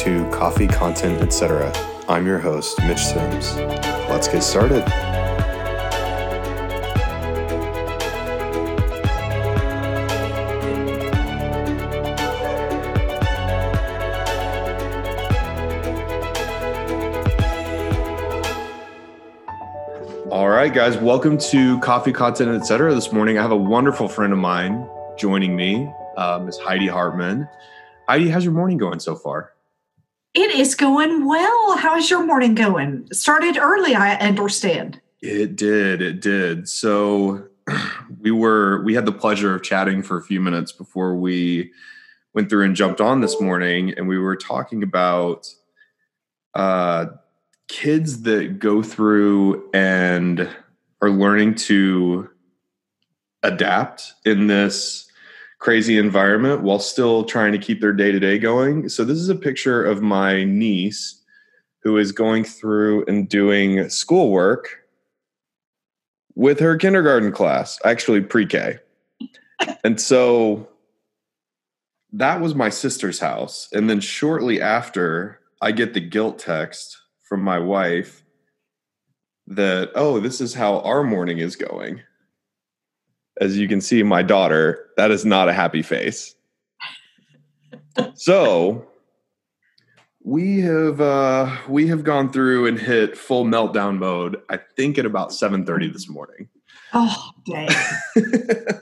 To Coffee Content Etc. I'm your host, Mitch Sims. Let's get started. All right, guys, welcome to Coffee Content Etc. This morning, I have a wonderful friend of mine joining me, uh, Ms. Heidi Hartman. Heidi, how's your morning going so far? It is going well. How is your morning going? Started early, I understand. It did. It did. So we were we had the pleasure of chatting for a few minutes before we went through and jumped on this morning, and we were talking about uh, kids that go through and are learning to adapt in this crazy environment while still trying to keep their day to day going. So, this is a picture of my niece who is going through and doing schoolwork with her kindergarten class, actually pre K. And so that was my sister's house. And then shortly after, I get the guilt text from my wife that, oh, this is how our morning is going as you can see, my daughter, that is not a happy face. so we have uh, we have gone through and hit full meltdown mode. I think at about seven thirty this morning. Oh, dang!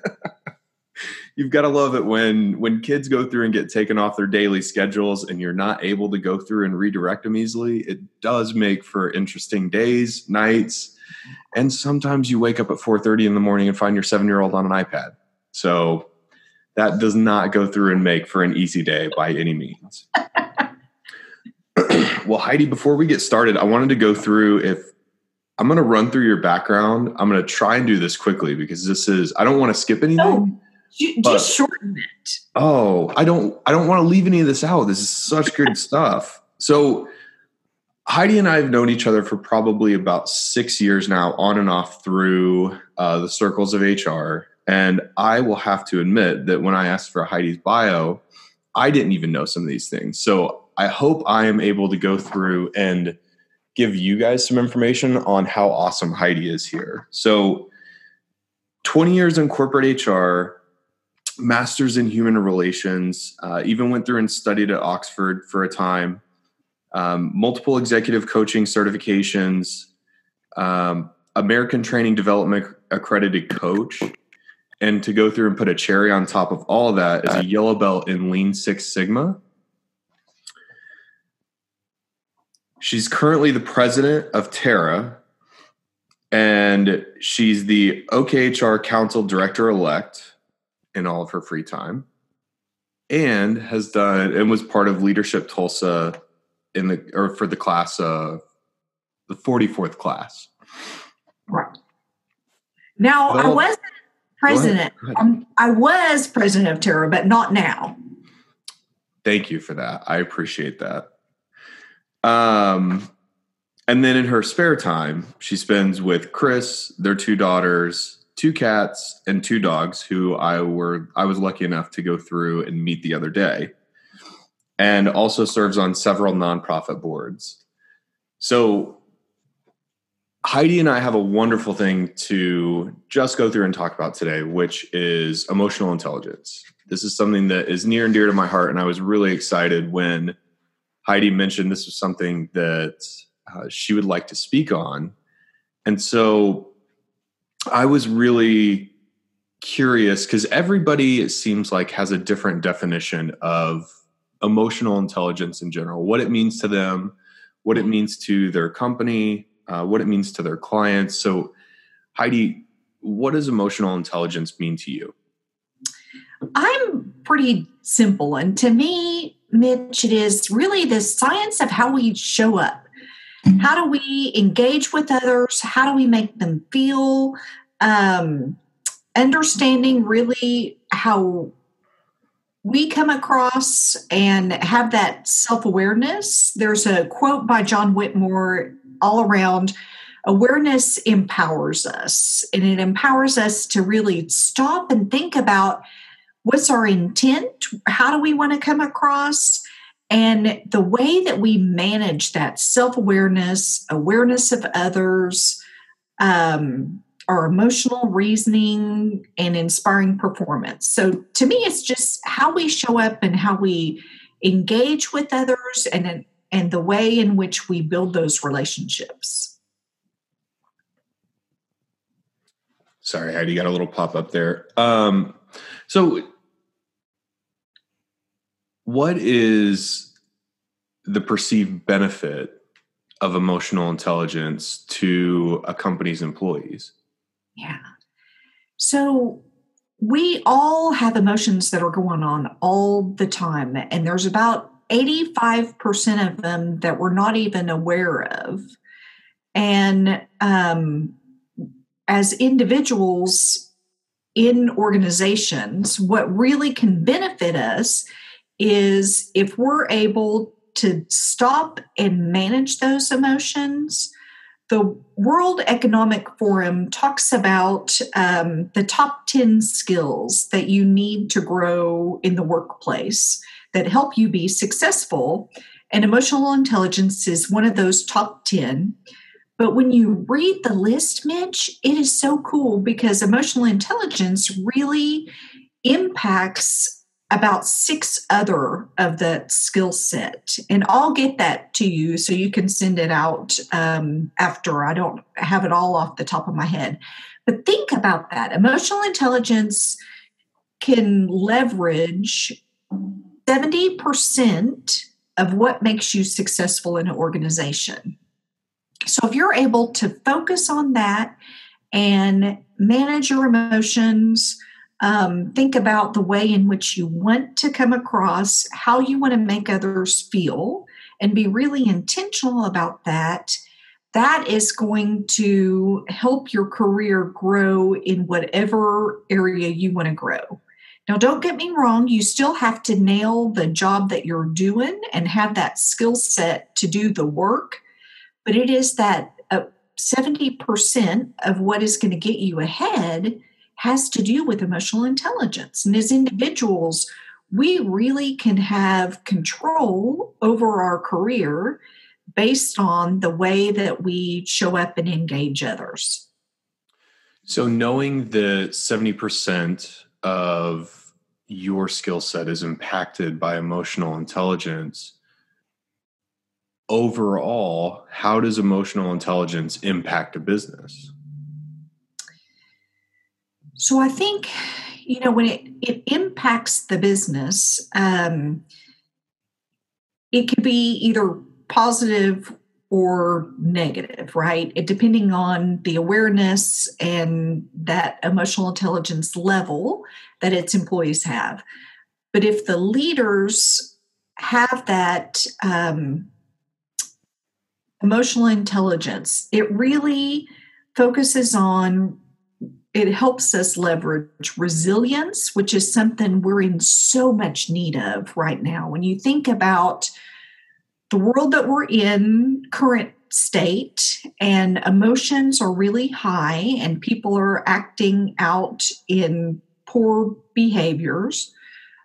You've got to love it when when kids go through and get taken off their daily schedules, and you're not able to go through and redirect them easily. It does make for interesting days, nights and sometimes you wake up at 4:30 in the morning and find your 7-year-old on an iPad. So that does not go through and make for an easy day by any means. well, Heidi, before we get started, I wanted to go through if I'm going to run through your background. I'm going to try and do this quickly because this is I don't want to skip anything. Oh, just shorten it. Oh, I don't I don't want to leave any of this out. This is such good stuff. So Heidi and I have known each other for probably about six years now, on and off through uh, the circles of HR. And I will have to admit that when I asked for Heidi's bio, I didn't even know some of these things. So I hope I am able to go through and give you guys some information on how awesome Heidi is here. So 20 years in corporate HR, master's in human relations, uh, even went through and studied at Oxford for a time um, multiple executive coaching certifications, um, American Training Development accredited coach. And to go through and put a cherry on top of all of that is a yellow belt in Lean Six Sigma. She's currently the president of TAHRA, and she's the OKHR Council Director elect in all of her free time, and has done and was part of Leadership Tulsa in the or for the class of the 44th class. Right. Now well, I was president. Go ahead. Go ahead. Um, I was president of TAHRA, but not now. Thank you for that. I appreciate that. Um, and then in her spare time, she spends with Chris, their two daughters, two cats, and two dogs who I were I was lucky enough to go through and meet the other day and also serves on several nonprofit boards. So Heidi and I have a wonderful thing to just go through and talk about today, which is emotional intelligence. This is something that is near and dear to my heart, and I was really excited when Heidi mentioned this was something that uh, she would like to speak on. And so I was really curious because everybody, it seems like, has a different definition of emotional intelligence in general, what it means to them, what it means to their company, uh, what it means to their clients. So, Heidi, what does emotional intelligence mean to you? I'm pretty simple. And to me, Mitch, it is really the science of how we show up. How do we engage with others? How do we make them feel? Um, understanding really how we come across and have that self awareness. There's a quote by John Whitmore all around awareness empowers us, and it empowers us to really stop and think about what's our intent, how do we want to come across, And the way that we manage that self awareness, awareness of others, um, our emotional reasoning, and inspiring performance. So to me, it's just how we show up and how we engage with others and, and the way in which we build those relationships. Sorry, Heidi, you got a little pop up there. Um, so, what is the perceived benefit of emotional intelligence to a company's employees? Yeah. So, we all have emotions that are going on all the time, and there's about 85% of them that we're not even aware of. And um, as individuals in organizations, what really can benefit us is if we're able to stop and manage those emotions. The World Economic Forum talks about um, the top 10 skills that you need to grow in the workplace that help you be successful. And emotional intelligence is one of those top 10. But when you read the list, Mitch, it is so cool because emotional intelligence really impacts about six other of the skill set. And i'll get that to you so you can send it out um, after i don't have it all off the top of my head. But think about that. Emotional intelligence can leverage 70% of what makes you successful in an organization. So if you're able to focus on that and manage your emotions, um, think about the way in which you want to come across, how you want to make others feel, and be really intentional about that. That is going to help your career grow in whatever area you want to grow. Now, don't get me wrong, you still have to nail the job that you're doing and have that skill set to do the work but it is that uh, 70% of what is going to get you ahead has to do with emotional intelligence. And as individuals, we really can have control over our career based on the way that we show up and engage others. So, knowing that 70% of your skill set is impacted by emotional intelligence, overall, how does emotional intelligence impact a business? So I think, you know, when it, it impacts the business, um, it could be either positive or negative, right? It depending on the awareness and that emotional intelligence level that its employees have. But if the leaders have that um, emotional intelligence, it really focuses on it helps us leverage resilience, which is something we're in so much need of right now. When you think about the world that we're in, current state, and emotions are really high, and people are acting out in poor behaviors,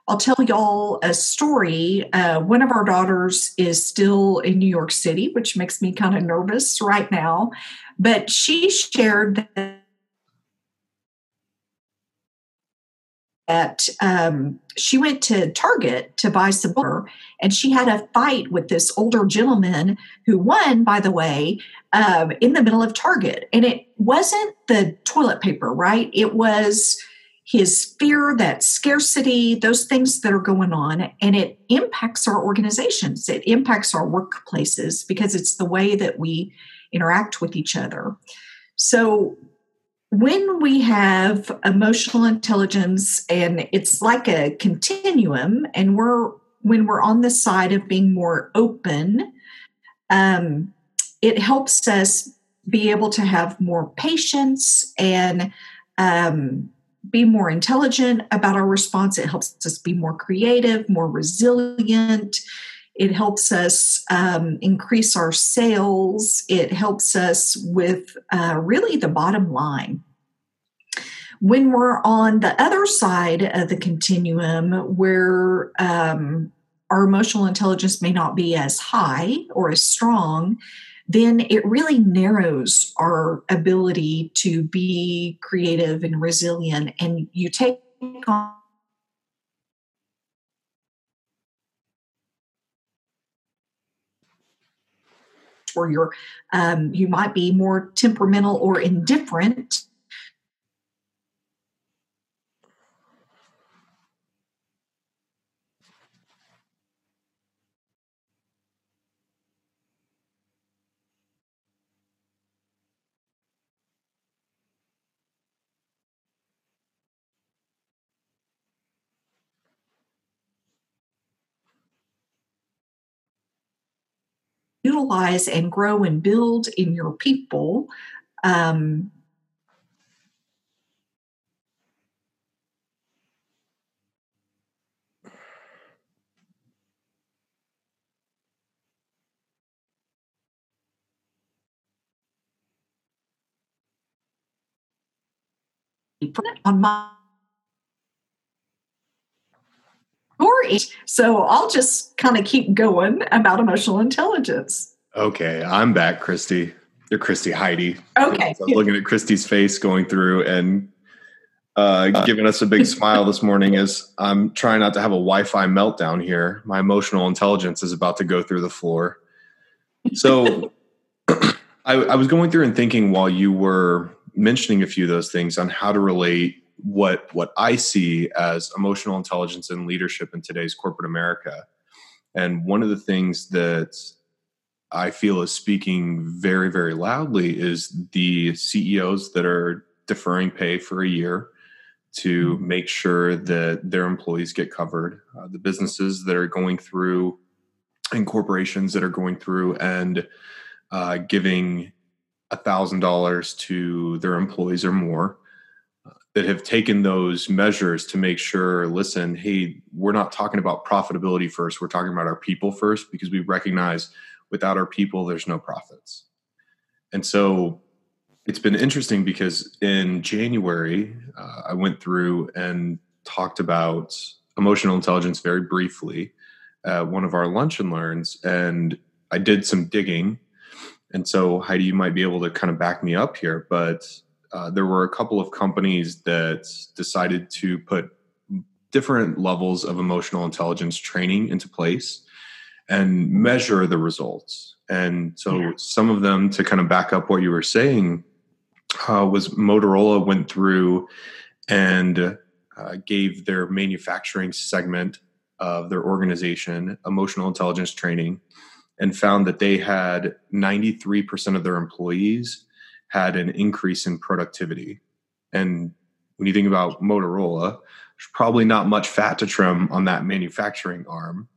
I'll tell y'all a story. Uh, one of our daughters is still in New York City, which makes me kind of nervous right now. But she shared that. That um, she went to Target to buy some water, and she had a fight with this older gentleman who won, by the way, um, in the middle of Target. And it wasn't the toilet paper, right? It was his fear, that scarcity, those things that are going on, and it impacts our organizations. It impacts our workplaces because it's the way that we interact with each other. So, when we have emotional intelligence and it's like a continuum, and we're when we're on the side of being more open, um, it helps us be able to have more patience and um, be more intelligent about our response. It helps us be more creative, more resilient. It helps us um, increase our sales. It helps us with uh, really the bottom line. When we're on the other side of the continuum, where um, our emotional intelligence may not be as high or as strong, then it really narrows our ability to be creative and resilient. And you take on or you're um, you might be more temperamental or indifferent utilize and grow and build in your people um, on my So I'll just kind of keep going about emotional intelligence. Okay, I'm back, Christy. You're Christy Heidi. Okay. So looking at Christy's face going through and uh, giving us a big smile this morning as I'm trying not to have a Wi Fi meltdown here. My emotional intelligence is about to go through the floor. So I, I was going through and thinking while you were mentioning a few of those things on how to relate what what I see as emotional intelligence and leadership in today's corporate America. And one of the things that I feel is speaking very, very loudly is the CEOs that are deferring pay for a year to mm-hmm. make sure that their employees get covered, uh, the businesses that are going through, and corporations that are going through and uh, giving $1,000 to their employees or more that have taken those measures to make sure listen hey we're not talking about profitability first. We're talking about our people first because we recognize without our people there's no profits. And so it's been interesting because in january uh, i went through and talked about emotional intelligence very briefly at one of our lunch and learns and i did some digging. And so heidi you might be able to kind of back me up here but uh, there were a couple of companies that decided to put different levels of emotional intelligence training into place and measure the results. And so, yeah. some of them, to kind of back up what you were saying, uh, was Motorola went through and uh, gave their manufacturing segment of their organization emotional intelligence training and found that they had 93% of their employees had an increase in productivity. And when you think about Motorola, there's probably not much fat to trim on that manufacturing arm.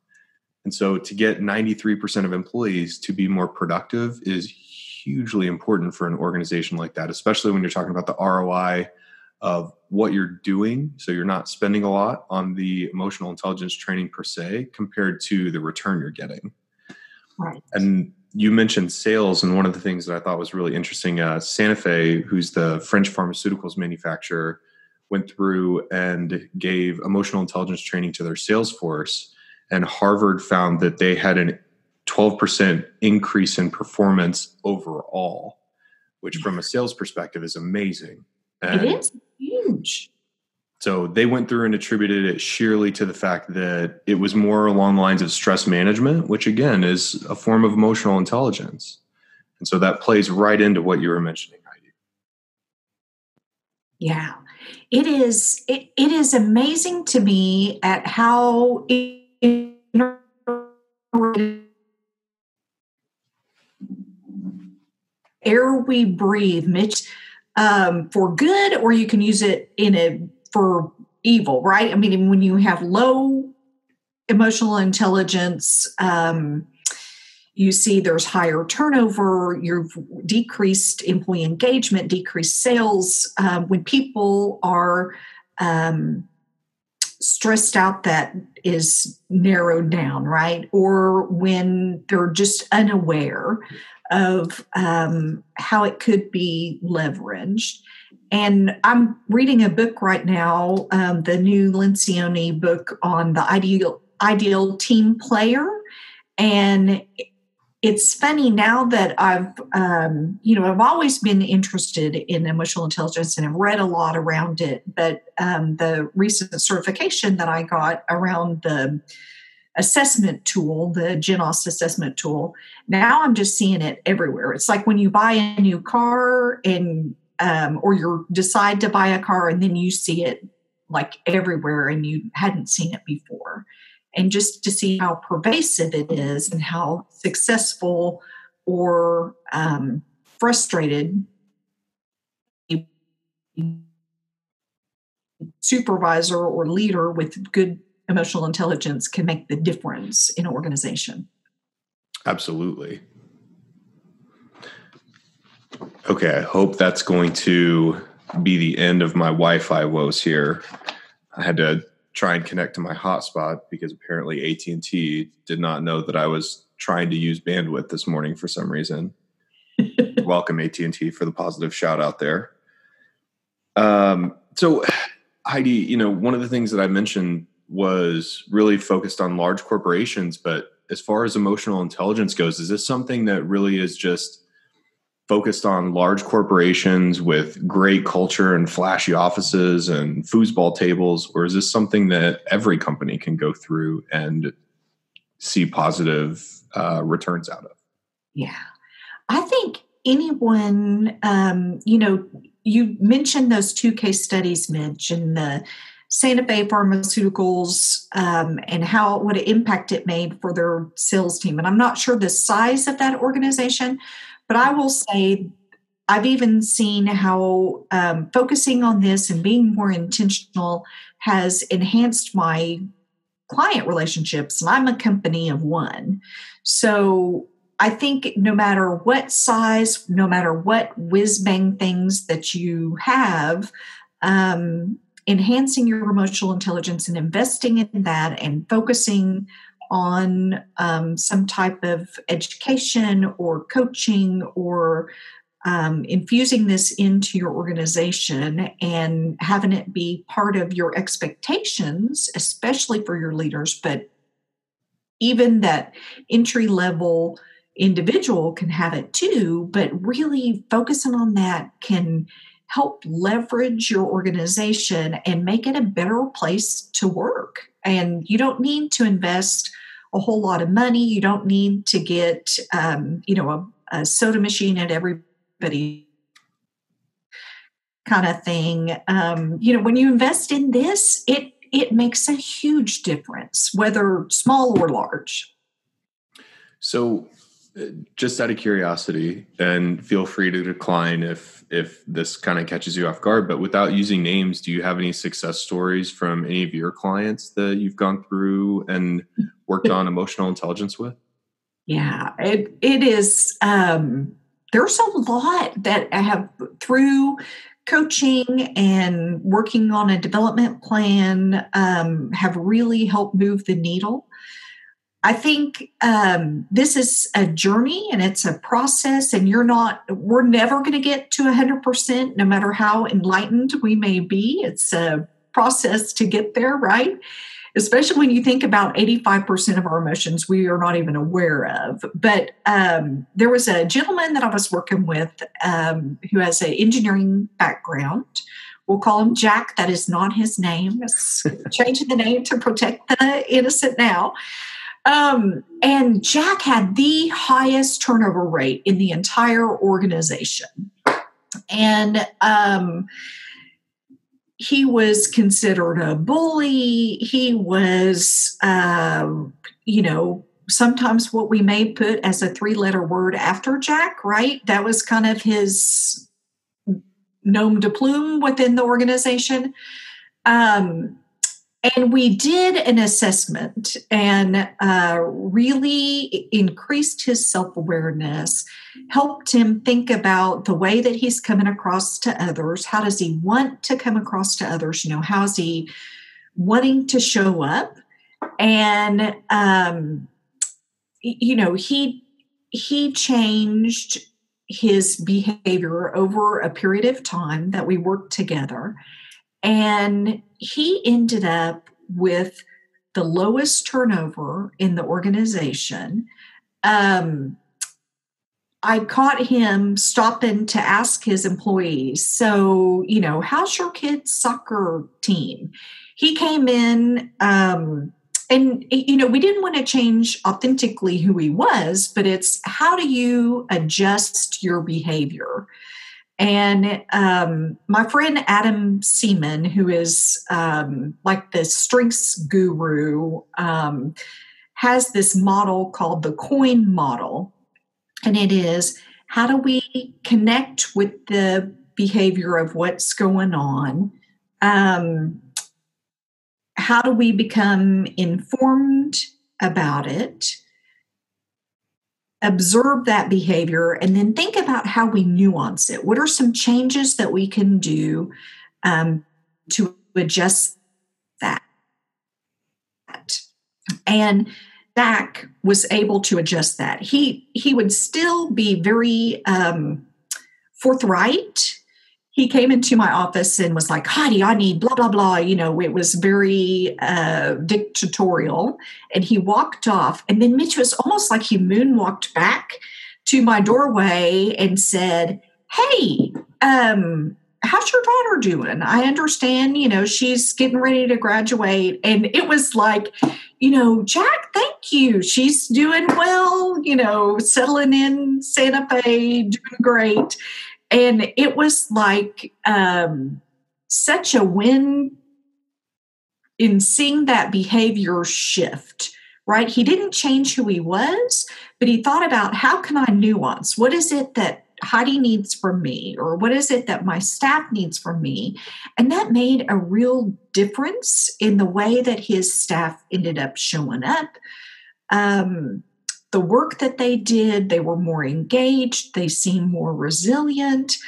And so to get 93% of employees to be more productive is hugely important for an organization like that, especially when you're talking about the ROI of what you're doing. So you're not spending a lot on the emotional intelligence training per se compared to the return you're getting. Right. And you mentioned sales, and one of the things that I thought was really interesting, uh, Fe, who's the French pharmaceuticals manufacturer, went through and gave emotional intelligence training to their sales force, and Harvard found that they had an 12% increase in performance overall, which from a sales perspective is amazing. And it is huge. So they went through and attributed it sheerly to the fact that it was more along the lines of stress management, which again is a form of emotional intelligence. And so that plays right into what you were mentioning, Heidi. Yeah. It is it, it is amazing to me at how air we breathe, Mitch, um, for good, or you can use it in a for evil, right? I mean, when you have low emotional intelligence, um, you see there's higher turnover, you've decreased employee engagement, decreased sales. Um, when people are um, stressed out, that is narrowed down, right? Or when they're just unaware of um, how it could be leveraged. And I'm reading a book right now, um, the new Lencioni book on the ideal ideal team player. And it's funny now that I've, um, you know, I've always been interested in emotional intelligence and have read a lot around it. But um, the recent certification that I got around the assessment tool, the GenOS assessment tool, now I'm just seeing it everywhere. It's like when you buy a new car and um, or you decide to buy a car and then you see it like everywhere and you hadn't seen it before and just to see how pervasive it is and how successful or um, frustrated supervisor or leader with good emotional intelligence can make the difference in an organization. Absolutely. Okay, I hope that's going to be the end of my Wi-Fi woes here. I had to try and connect to my hotspot because apparently AT&T did not know that I was trying to use bandwidth this morning for some reason. Welcome AT&T for the positive shout out there. Um, so Heidi, you know, one of the things that I mentioned was really focused on large corporations, but as far as emotional intelligence goes, is this something that really is just focused on large corporations with great culture and flashy offices and foosball tables or is this something that every company can go through and see positive uh, returns out of? Yeah. I think anyone um, you know you mentioned those two case studies mitch and the santa fe pharmaceuticals um, and how what an impact it made for their sales team and i'm not sure the size of that organization but I will say, I've even seen how um, focusing on this and being more intentional has enhanced my client relationships. And I'm a company of one. So I think no matter what size, no matter what whiz bang things that you have, um, enhancing your emotional intelligence and investing in that and focusing on um, some type of education or coaching or um, infusing this into your organization and having it be part of your expectations, especially for your leaders, but even that entry level individual can have it too, but really focusing on that can help leverage your organization and make it a better place to work. And you don't need to invest a whole lot of money. You don't need to get, um, you know, a, a, soda machine at everybody kind of thing. Um, you know, when you invest in this, it it makes a huge difference, whether small or large. So, just out of curiosity, and feel free to decline if if this kind of catches you off guard. But without using names, do you have any success stories from any of your clients that you've gone through and worked on emotional intelligence with? Yeah, it it is. Um, there's a lot that I have through coaching and working on a development plan um, have really helped move the needle. I think um, this is a journey and it's a process, and you're not, we're never going to get to 100%, no matter how enlightened we may be. It's a process to get there, right? Especially when you think about 85% of our emotions we are not even aware of. But um, there was a gentleman that I was working with um, who has an engineering background. We'll call him Jack. That is not his name. It's changing the name to protect the innocent now. Um, and Jack had the highest turnover rate in the entire organization. And um, he was considered a bully. He was, uh, you know, sometimes what we may put as a three letter word after Jack, right? That was kind of his nom de plume within the organization. Um, and we did an assessment and uh, really increased his self awareness, helped him think about the way that he's coming across to others. How does he want to come across to others? You know, how's he wanting to show up? And, um, you know, he, he changed his behavior over a period of time that we worked together and he ended up with the lowest turnover in the organization. Um, I caught him stopping to ask his employees, so, you know, how's your kid's soccer team? He came in, um, and, you know, we didn't want to change authentically who he was, but it's how do you adjust your behavior? And um, my friend Adam Seaman, who is um, like the strengths guru, um, has this model called the coin model. And it is how do we connect with the behavior of what's going on? Um, how do we become informed about it? Observe that behavior and then think about how we nuance it. What are some changes that we can do um, to adjust that? And Zach was able to adjust that. He he would still be very um, forthright he came into my office and was like, Heidi, I need blah, blah, blah. You know, it was very uh, dictatorial. And he walked off. And then Mitch was almost like he moonwalked back to my doorway and said, Hey, um, how's your daughter doing? I understand, you know, she's getting ready to graduate. And it was like, you know, Jack, thank you. She's doing well, you know, settling in Santa Fe, doing great and it was like um, such a win in seeing that behavior shift right? He didn't change who he was but he thought about how can i nuance? What is it that heidi needs from me? Or what is it that my staff needs from me? And that made a real difference in the way that his staff ended up showing up. Um, the work that they did. They were more engaged, they seemed more resilient.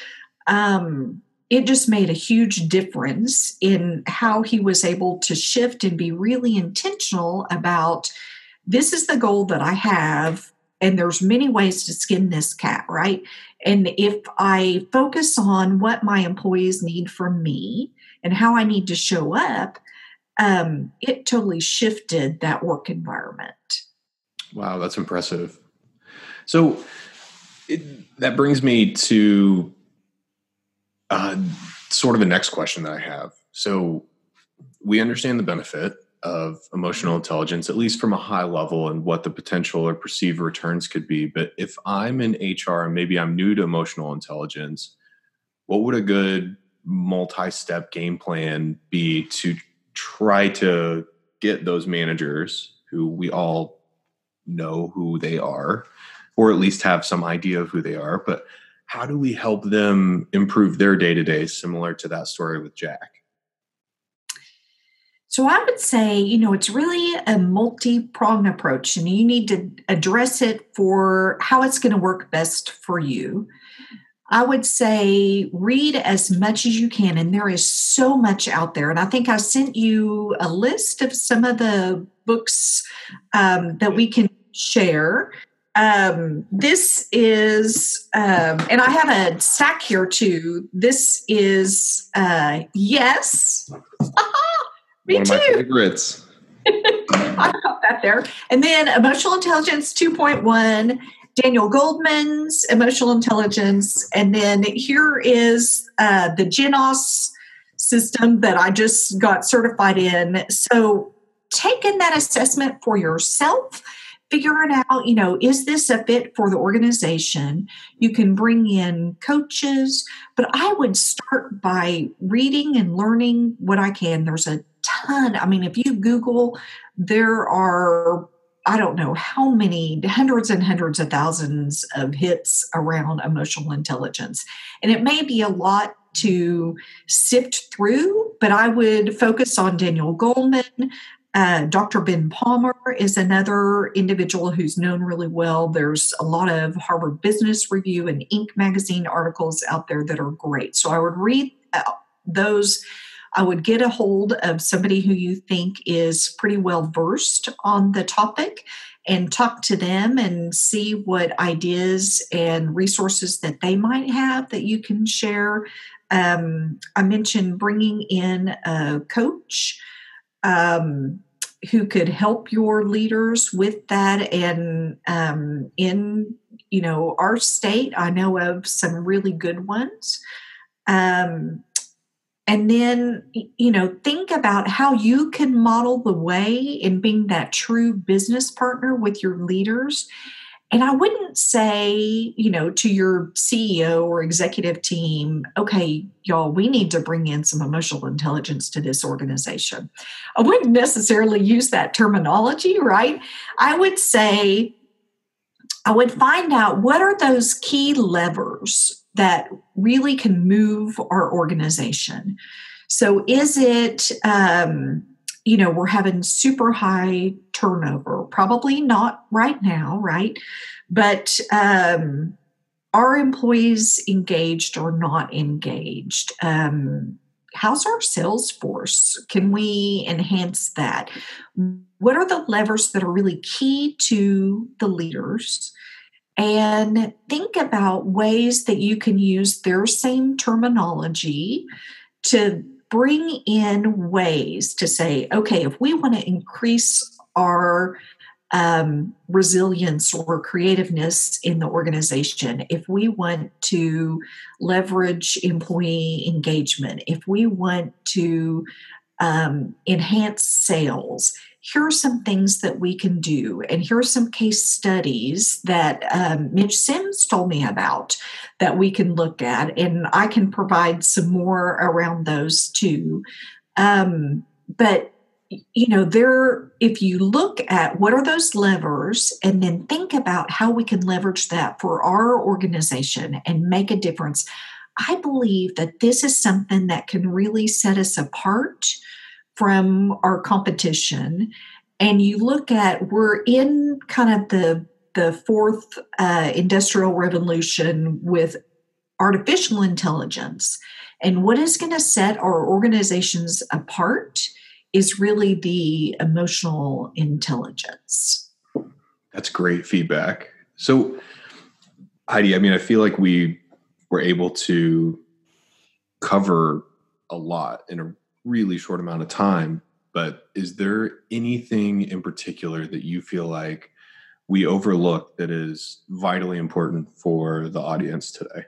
Um, it just made a huge difference in how he was able to shift and be really intentional about this is the goal that I have and there's many ways to skin this cat right and if i focus on what my employees need from me and how i need to show up um, it totally shifted that work environment Wow, that's impressive. So it, that brings me to uh, sort of the next question that I have. So we understand the benefit of emotional intelligence, at least from a high level, and what the potential or perceived returns could be. But if I'm in HR and maybe I'm new to emotional intelligence, what would a good multi step game plan be to try to get those managers who we all know who they are or at least have some idea of who they are but how do we help them improve their day to day similar to that story with jack so I would say, you know, it's really a multi pronged approach, and you need to address it for how it's going to work best for you. I would say read as much as you can, and there is so much out there. And I think I sent you a list of some of the books um, that we can share. Um, this is, um, and I have a sack here too. This is, uh, yes. Me One of too. my favorites. I got that there. And then Emotional Intelligence 2.1, Daniel Goleman's Emotional Intelligence. And then here is uh, the GENOS system that I just got certified in. So, taking that assessment for yourself figuring out, you know, is this a fit for the organization? You can bring in coaches, but I would start by reading and learning what I can. There's a ton. I mean, if you Google, there are I don't know how many hundreds and hundreds of thousands of hits around emotional intelligence. And it may be a lot to sift through, but I would focus on Daniel Goleman, uh, Dr. Ben Palmer is another individual who's known really well. There's a lot of Harvard Business Review and Inc. magazine articles out there that are great. So I would read uh, those. I would get a hold of somebody who you think is pretty well versed on the topic and talk to them and see what ideas and resources that they might have that you can share. Um, I mentioned bringing in a coach um, who could help your leaders with that and um, in you know our state i know of some really good ones. Um, and then you know think about how you can model the way in being that true business partner with your leaders and I wouldn't say, you know, to your CEO or executive team, okay, y'all, we need to bring in some emotional intelligence to this organization. I wouldn't necessarily use that terminology, right? I would say, I would find out what are those key levers that really can move our organization. So, is it, um, you know, we're having super high turnover. Probably not right now, right? But um, are employees engaged or not engaged? Um, how's our sales force? Can we enhance that? What are the levers that are really key to the leaders? And think about ways that you can use their same terminology to bring in ways to say, okay, if we want to increase our um, resilience or creativeness in the organization, if we want to leverage employee engagement, if we want to um, enhance sales, here are some things that we can do. And here are some case studies that um, Mitch Sims told me about that we can look at. And I can provide some more around those too. Um, but you know there if you look at what are those levers and then think about how we can leverage that for our organization and make a difference i believe that this is something that can really set us apart from our competition and you look at we're in kind of the the fourth uh, industrial revolution with artificial intelligence and what is going to set our organizations apart is really the emotional intelligence. That's great feedback. So heidi i mean i feel like we were able to cover a lot in a really short amount of time, but is there anything in particular that you feel like we overlook that is vitally important for the audience today?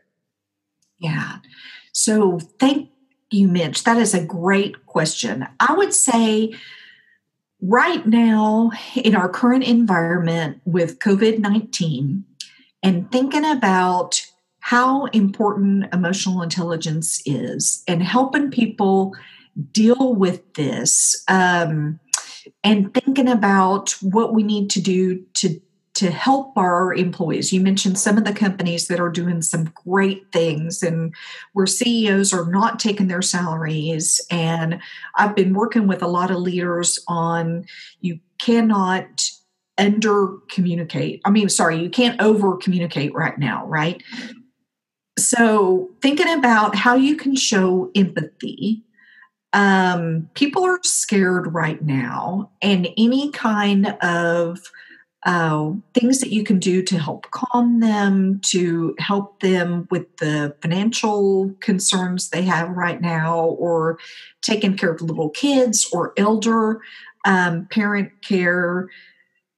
Yeah. So thank you, Mitch. That is a great question. I would say right now, in our current environment with COVID 19, and thinking about how important emotional intelligence is and helping people deal with this um, and thinking about what we need to do to to help our employees. You mentioned some of the companies that are doing some great things and where CEOs are not taking their salaries. And I've been working with a lot of leaders on you cannot under communicate. I mean, sorry, you can't over communicate right now, right? So, thinking about how you can show empathy um, people are scared right now, and any kind of uh, things that you can do to help calm them, to help them with the financial concerns they have right now, or taking care of little kids or elder um, parent care,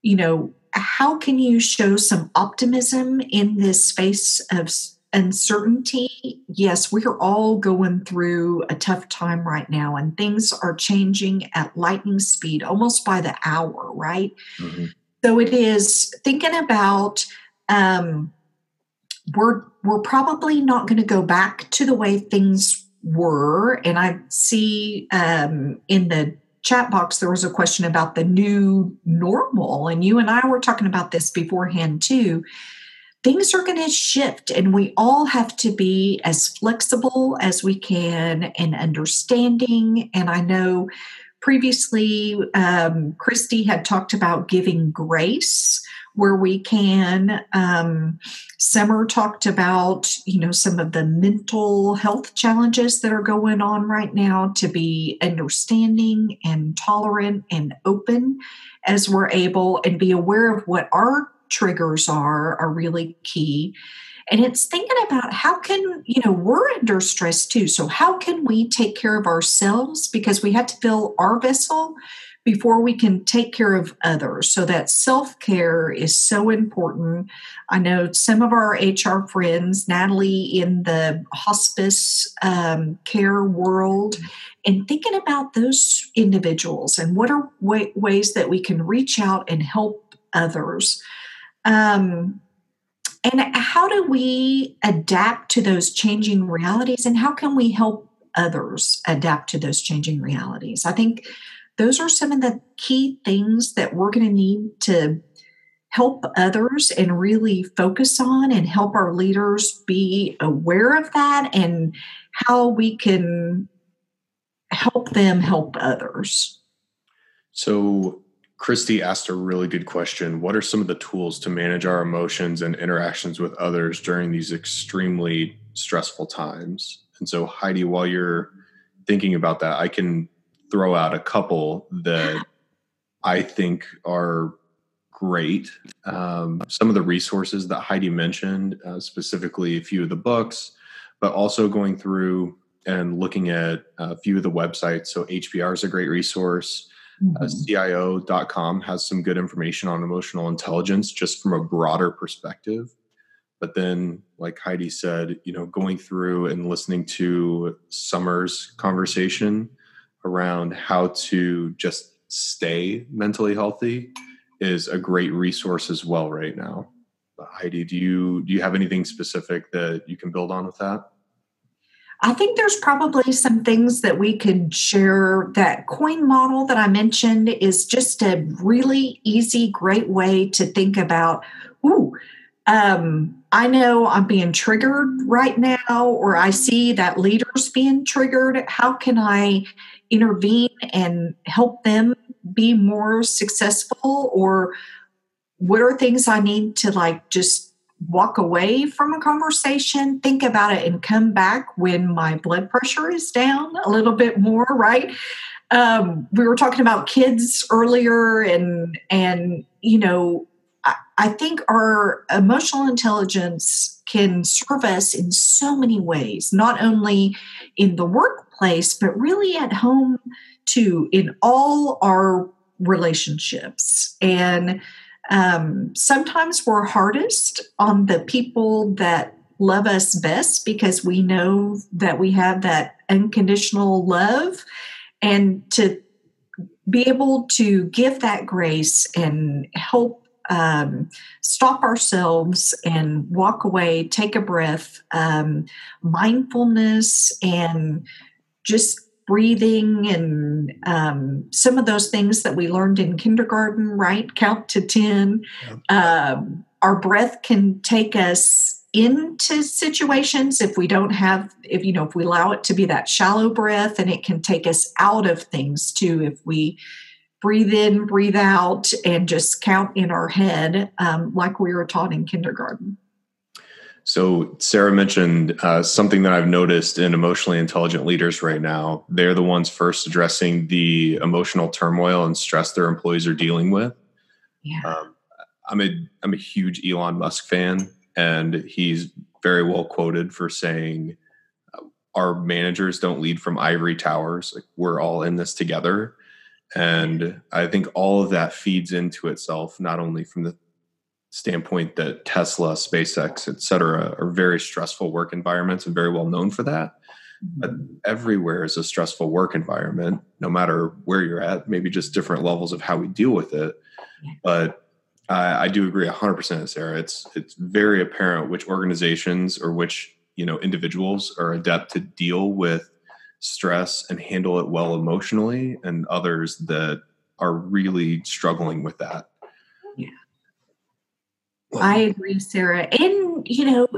you know, how can you show some optimism in this space of uncertainty, yes, we are all going through a tough time right now, and things are changing at lightning speed, almost by the hour, right? Mm-hmm. So it is thinking about um, we're we're probably not going to go back to the way things were, and I see um, in the chat box there was a question about the new normal, and you and I were talking about this beforehand too things are going to shift and we all have to be as flexible as we can and understanding. And i know previously um, christy had talked about giving grace where we can. Um, summer talked about you know some of the mental health challenges that are going on right now to be understanding and tolerant and open as we're able and be aware of what our triggers are are really key and it's thinking about how can you know we're under stress too so how can we take care of ourselves because we have to fill our vessel before we can take care of others. So that self care is so important. I know some of our HR friends, Natalie in the hospice um, care world, and thinking about those individuals and what are way, ways that we can reach out and help others. Um, and how do we adapt to those changing realities and how can we help others adapt to those changing realities? I think those are some of the key things that we're going to need to help others and really focus on and help our leaders be aware of that and how we can help them help others. So, Christy asked a really good question. What are some of the tools to manage our emotions and interactions with others during these extremely stressful times? And so, Heidi, while you're thinking about that, I can throw out a couple that I think are great. Um, some of the resources that Heidi mentioned, uh, specifically a few of the books, but also going through and looking at a few of the websites. So HBR is a great resource. Uh, mm-hmm. Uh, CIO.com has some good information on emotional intelligence just from a broader perspective. But then, like Heidi said, you know, going through and listening to Summer's conversation around how to just stay mentally healthy is a great resource as well right now. but Heidi, do you do you have anything specific that you can build on with that? I think there's probably some things that we could share. That coin model that I mentioned is just a really easy, great way to think about. Ooh, um, I know I'm being triggered right now, or I see that leader's being triggered. How can I intervene and help them be more successful or what are things i need to like just walk away from a conversation think about it and come back when my blood pressure is down a little bit more right um, we were talking about kids earlier and and you know I, I think our emotional intelligence can serve us in so many ways not only in the workplace, but really at home too, in all our relationships. And um, sometimes we're hardest on the people that love us best because we know that we have that unconditional love. And to be able to give that grace and help um, stop ourselves and walk away, take a breath, um, mindfulness, and just breathing and um, some of those things that we learned in kindergarten, right? Count to 10. Yeah. Um, our breath can take us into situations if we don't have, if you know, if we allow it to be that shallow breath, and it can take us out of things too if we breathe in, breathe out, and just count in our head um, like we were taught in kindergarten. So, Sarah mentioned uh, something that I've noticed in emotionally intelligent leaders right now. They're the ones first addressing the emotional turmoil and stress their employees are dealing with. Yeah. Um, I'm a I'm a huge Elon Musk fan, and he's very well quoted for saying, uh, "Our managers don't lead from ivory towers. Like we're all in this together." And I think all of that feeds into itself, not only from the standpoint that Tesla, SpaceX, et cetera, are very stressful work environments and very well known for that. But mm-hmm. everywhere is a stressful work environment, no matter where you're at, maybe just different levels of how we deal with it. But I, I do agree 100%, Sarah. It's, it's very apparent which organizations or which you know individuals are adept to deal with stress and handle it well emotionally and others that are really struggling with that I agree, Sarah. And, you know,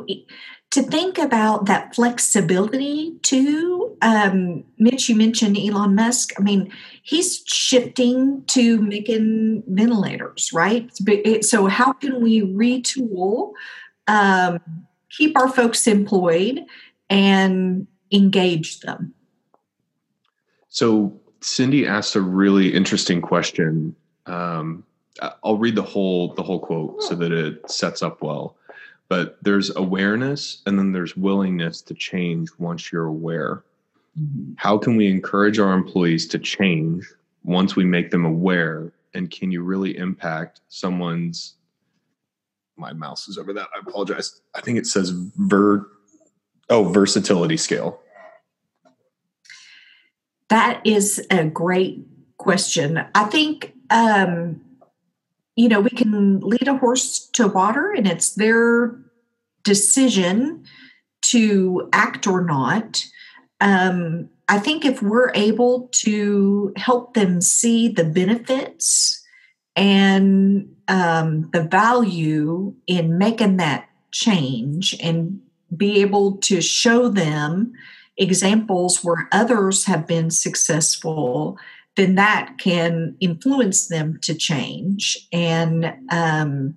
to think about that flexibility too. Um, Mitch, you mentioned Elon Musk. I mean, he's shifting to making ventilators, right? So, how can we retool, um, keep our folks employed, and engage them? So, Cindy asked a really interesting question. Um, I'll read the whole the whole quote so that it sets up well. But there's awareness and then there's willingness to change once you're aware. Mm-hmm. How can we encourage our employees to change once we make them aware and can you really impact someone's my mouse is over that i apologize i think it says ver oh versatility scale that is a great question i think um you know we can lead a horse to water and it's their decision to act or not. Um I think if we're able to help them see the benefits and um, the value in making that change and be able to show them examples where others have been successful, then that can influence them to change. And, um,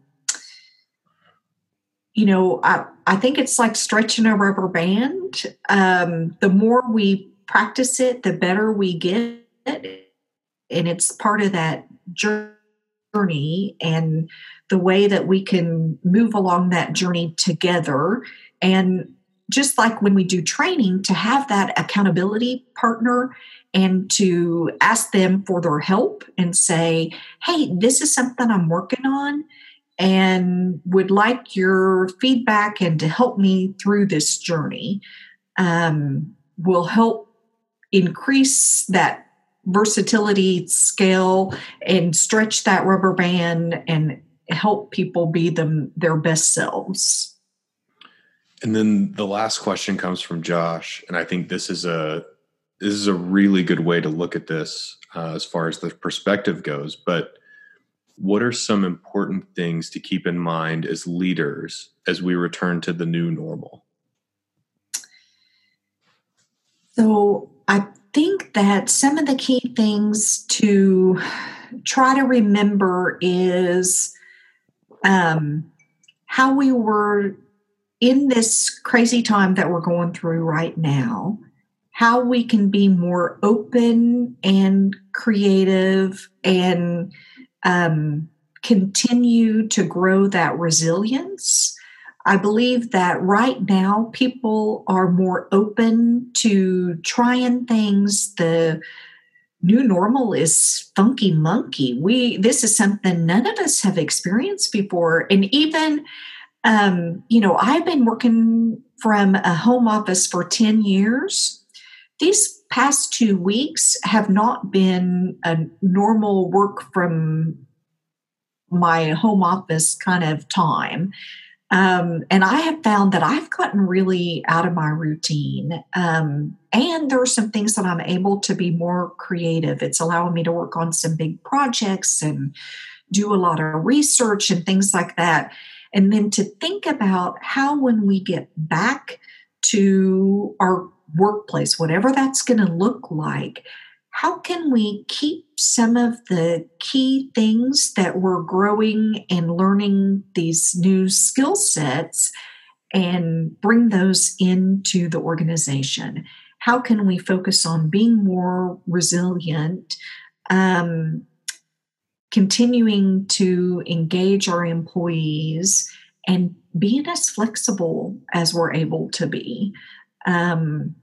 you know, I, I think it's like stretching a rubber band. Um, the more we practice it, the better we get. And it's part of that journey and the way that we can move along that journey together. And just like when we do training, to have that accountability partner and to ask them for their help and say, hey, this is something I'm working on and would like your feedback and to help me through this journey um, will help increase that versatility scale and stretch that rubber band and help people be them their best selves. And then the last question comes from Josh, and I think this is a this is a really good way to look at this uh, as far as the perspective goes. But what are some important things to keep in mind as leaders as we return to the new normal? So I think that some of the key things to try to remember is um, how we were in this crazy time that we're going through right now, how we can be more open and creative and um, continue to grow that resilience I believe that right now people are more open to trying things. The new normal is funky monkey. We this is something none of us have experienced before, and even um, you know I've been working from a home office for ten years. These past two weeks have not been a normal work from my home office kind of time um, and I have found that I've gotten really out of my routine. Um, and there are some things that I'm able to be more creative. It's allowing me to work on some big projects and do a lot of research and things like that. And then to think about how, when we get back to our workplace, whatever that's going to look like, how can we keep some of the key things that we're growing and learning these new skill sets and bring those into the organization? How can we focus on being more resilient, um, continuing to engage our employees, and being as flexible as we're able to be? Um,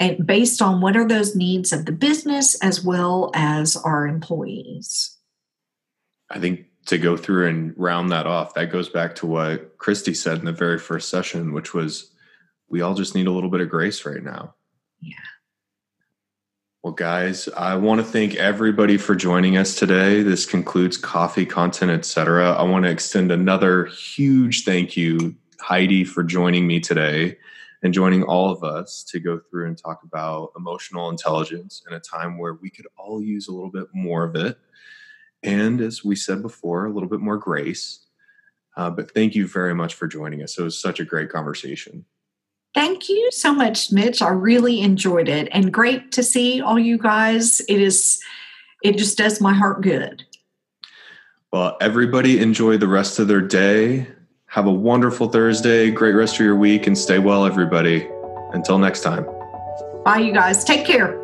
and based on what are those needs of the business as well as our employees. I think to go through and round that off, that goes back to what Christy said in the very first session, which was we all just need a little bit of grace right now. Yeah. Well, guys, I want to thank everybody for joining us today. This concludes coffee content, etc. I want to extend another huge thank you, Heidi, for joining me today and joining all of us to go through and talk about emotional intelligence in a time where we could all use a little bit more of it. And as we said before, a little bit more grace. Uh, but thank you very much for joining us. It was such a great conversation. Thank you so much, Mitch. I really enjoyed it and great to see all you guys. It is, it just does my heart good. Well, everybody enjoy the rest of their day. Have a wonderful Thursday, great rest of your week, and stay well, everybody. Until next time. Bye, you guys. Take care.